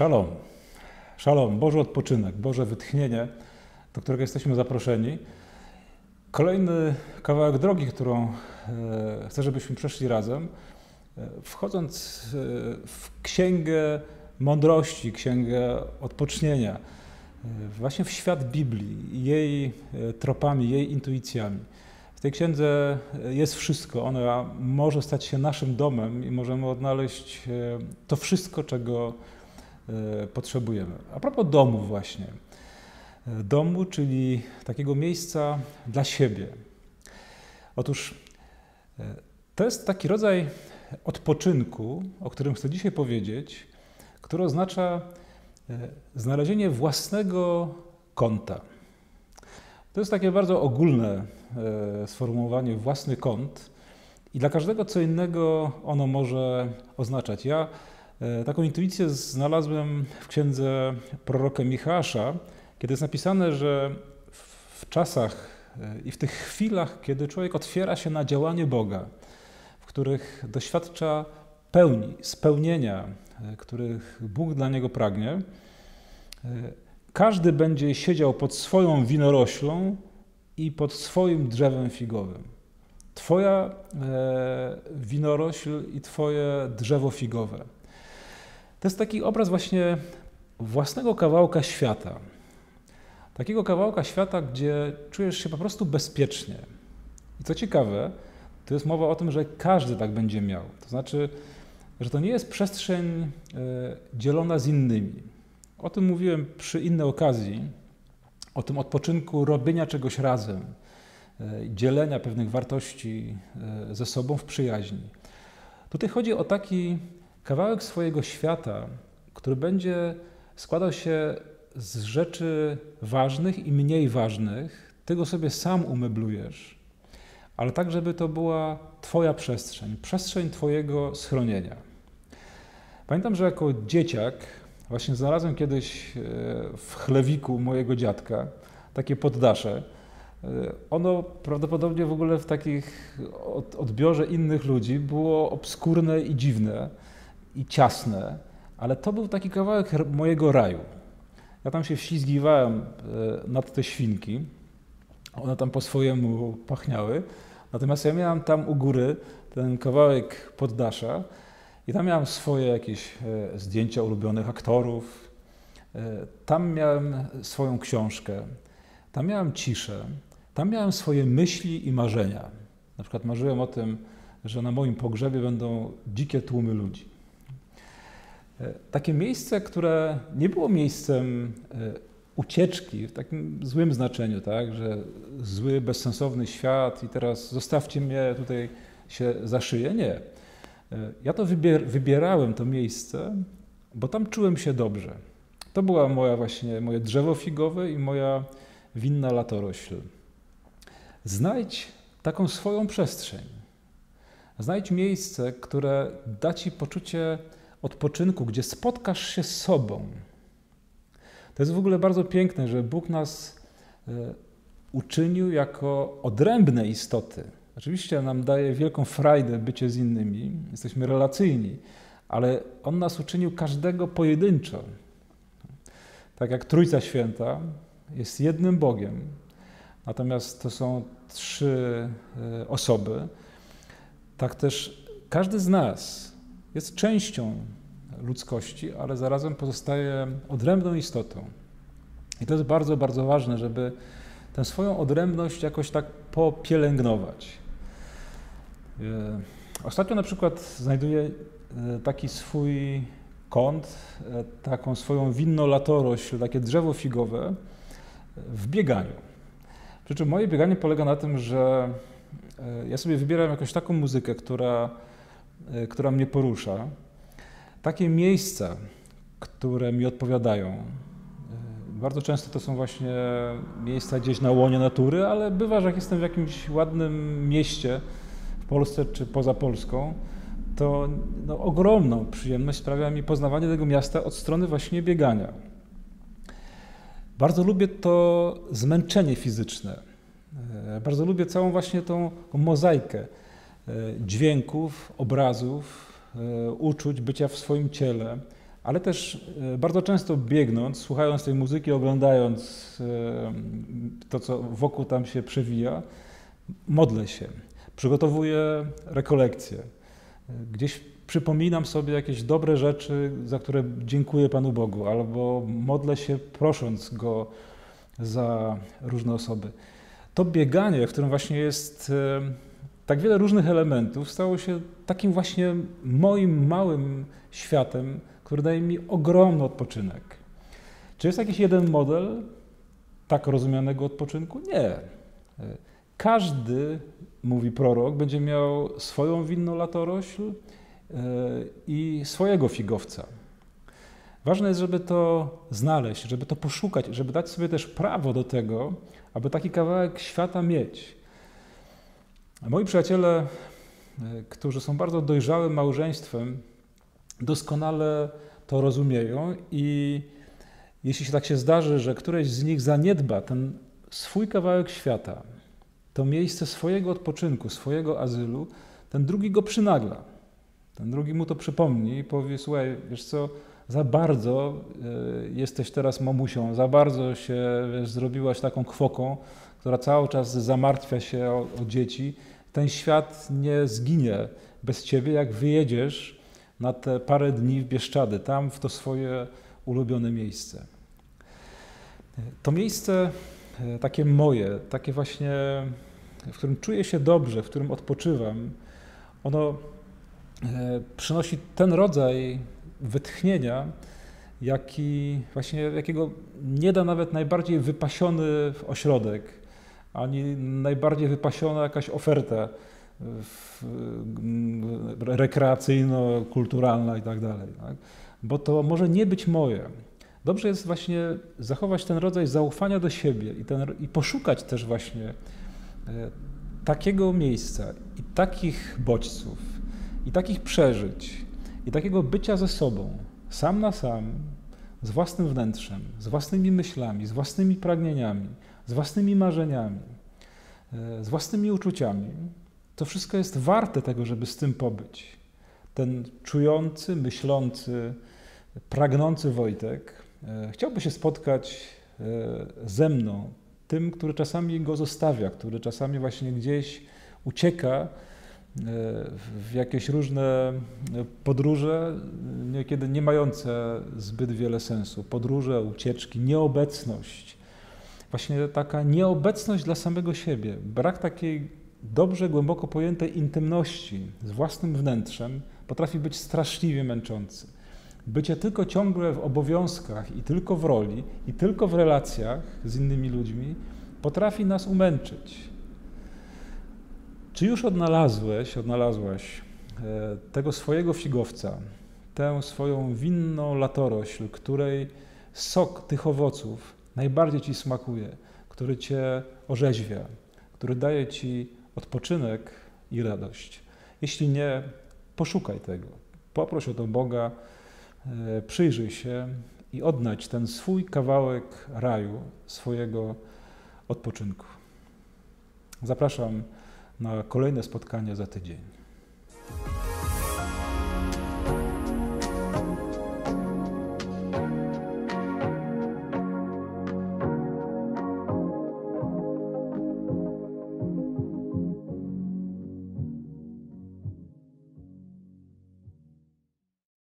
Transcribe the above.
Szalom. Szalom, Boży odpoczynek, Boże wytchnienie, do którego jesteśmy zaproszeni. Kolejny kawałek drogi, którą e, chcę, żebyśmy przeszli razem, e, wchodząc e, w księgę mądrości, księgę odpocznienia, właśnie w świat Biblii, jej tropami, jej intuicjami. W tej księdze jest wszystko. Ona może stać się naszym domem i możemy odnaleźć to wszystko, czego potrzebujemy. A propos domu właśnie. E, domu, czyli takiego miejsca dla siebie. Otóż e, to jest taki rodzaj odpoczynku, o którym chcę dzisiaj powiedzieć, który oznacza znalezienie własnego kąta. To jest takie bardzo ogólne sformułowanie własny kąt i dla każdego co innego ono może oznaczać. Ja E, taką intuicję znalazłem w księdze proroka Michała, kiedy jest napisane, że w czasach e, i w tych chwilach, kiedy człowiek otwiera się na działanie Boga, w których doświadcza pełni, spełnienia, e, których Bóg dla niego pragnie, każdy będzie siedział pod swoją winoroślą i pod swoim drzewem figowym. Twoja winorośl i Twoje drzewo figowe. To jest taki obraz właśnie własnego kawałka świata. Takiego kawałka świata, gdzie czujesz się po prostu bezpiecznie. I co ciekawe, to jest mowa o tym, że każdy tak będzie miał. To znaczy, że to nie jest przestrzeń e, dzielona z innymi. O tym mówiłem przy innej okazji, o tym odpoczynku robienia czegoś razem, e, dzielenia pewnych wartości e, ze sobą w przyjaźni. Tutaj chodzi o taki kawałek swojego świata, który będzie składał się z rzeczy ważnych i mniej ważnych, ty go sobie sam umeblujesz, ale tak, żeby to była Twoja przestrzeń, przestrzeń Twojego schronienia. Pamiętam, że jako dzieciak właśnie znalazłem kiedyś e, w chlewiku mojego dziadka takie poddasze. E, ono prawdopodobnie w ogóle w takich odbiorze innych ludzi było obskurne i dziwne i ciasne, ale to był taki kawałek mojego raju. Ja tam się wślizgiwałem e, nad te świnki, one tam po swojemu pachniały, natomiast ja miałem tam u góry ten kawałek poddasza i tam miałem swoje jakieś e, zdjęcia ulubionych aktorów, e, tam miałem swoją książkę, tam miałem ciszę, tam miałem swoje myśli i marzenia. Na przykład marzyłem o tym, że na moim pogrzebie będą dzikie tłumy ludzi. E, takie miejsce, które nie było miejscem e, ucieczki w takim złym znaczeniu, tak, że zły, bezsensowny świat i teraz zostawcie mnie tutaj się za szyję. Nie. E, ja to wybier wybierałem, to miejsce, bo tam czułem się dobrze. To była moja właśnie, moje drzewo figowe i moja winna latorośl. Znajdź taką swoją przestrzeń. Znajdź miejsce, które da ci poczucie odpoczynku, gdzie spotkasz się z sobą. To jest w ogóle bardzo piękne, że Bóg nas e, uczynił jako odrębne istoty. Oczywiście nam daje wielką frajdę bycie z innymi, jesteśmy relacyjni, ale On nas uczynił każdego pojedynczo. Tak jak Trójca Święta jest jednym Bogiem, natomiast to są trzy e, osoby, tak też każdy z nas jest częścią ludzkości, ale zarazem pozostaje odrębną istotą. I to jest bardzo, bardzo ważne, żeby tę swoją odrębność jakoś tak popielęgnować. E, ostatnio na przykład znajduję e, taki swój kąt, e, taką swoją winnolatorość, takie drzewo figowe w bieganiu. Przy czym moje bieganie polega na tym, że ja sobie wybieram jakąś taką muzykę, która która mnie porusza, takie miejsca, które mi odpowiadają. E, bardzo często to są właśnie miejsca gdzieś na łonie natury, ale bywa, że jak jestem w jakimś ładnym mieście w Polsce czy poza Polską, to no, ogromną przyjemność sprawia mi poznawanie tego miasta od strony właśnie biegania. Bardzo lubię to zmęczenie fizyczne. E, bardzo lubię całą właśnie tą mozaikę E, dźwięków, obrazów, e, uczuć, bycia w swoim ciele, ale też e, bardzo często biegnąc, słuchając tej muzyki, oglądając to, co wokół tam się przewija, modlę się, przygotowuję rekolekcje. Gdzieś przypominam sobie jakieś dobre rzeczy, za które dziękuję Panu Bogu, albo modlę się prosząc Go za różne osoby. To bieganie, w którym właśnie jest tak wiele różnych elementów, stało się takim właśnie moim małym światem, który daje mi ogromny odpoczynek. Czy jest jakiś jeden model tak rozumianego odpoczynku? Nie. Każdy, mówi prorok, będzie miał swoją winną latorośl e, i swojego figowca. Ważne jest, żeby to znaleźć, żeby to poszukać, żeby dać sobie też prawo do tego, aby taki kawałek świata mieć. Moi przyjaciele, e, którzy są bardzo dojrzałym małżeństwem, doskonale to rozumieją i jeśli się tak się zdarzy, że któreś z nich zaniedba ten swój kawałek świata, to miejsce swojego odpoczynku, swojego azylu, ten drugi go przynagla. Ten drugi mu to przypomni i powie: Słuchaj, wiesz co, za bardzo y, jesteś teraz mamusią, za bardzo się wiesz, zrobiłaś taką kwoką, która cały czas zamartwia się o, o dzieci. Ten świat nie zginie bez ciebie, jak wyjedziesz na te parę dni w Bieszczady, tam w to swoje ulubione miejsce. To miejsce e, takie moje, takie właśnie, w którym czuję się dobrze, w którym odpoczywam, ono e, przynosi ten rodzaj wytchnienia, jaki właśnie, jakiego nie da nawet najbardziej wypasiony ośrodek, ani najbardziej wypasiona jakaś oferta rekreacyjno-kulturalna i tak dalej. Tak? Bo to może nie być moje. Dobrze jest właśnie zachować ten rodzaj zaufania do siebie i, ten, i poszukać też właśnie e, takiego miejsca i takich bodźców i takich przeżyć i takiego bycia ze sobą, sam na sam, z własnym wnętrzem, z własnymi myślami, z własnymi pragnieniami, z własnymi marzeniami, e, z własnymi uczuciami, to wszystko jest warte tego, żeby z tym pobyć. Ten czujący, myślący, pragnący Wojtek e, chciałby się spotkać e, ze mną, tym, który czasami go zostawia, który czasami właśnie gdzieś ucieka w jakieś różne podróże, niekiedy nie mające zbyt wiele sensu. Podróże, ucieczki, nieobecność. Właśnie taka nieobecność dla samego siebie, brak takiej dobrze, głęboko pojętej intymności z własnym wnętrzem potrafi być straszliwie męczący. Bycie tylko ciągle w obowiązkach i tylko w roli, i tylko w relacjach z innymi ludźmi potrafi nas umęczyć. Czy już odnalazłeś, odnalazłaś e, tego swojego figowca, tę swoją winną latorośl, której sok tych owoców najbardziej ci smakuje, który cię orzeźwia, który daje ci odpoczynek i radość. Jeśli nie, poszukaj tego. Poproś o to Boga, e, przyjrzyj się i odnajdź ten swój kawałek raju, swojego odpoczynku. Zapraszam na kolejne spotkanie za tydzień.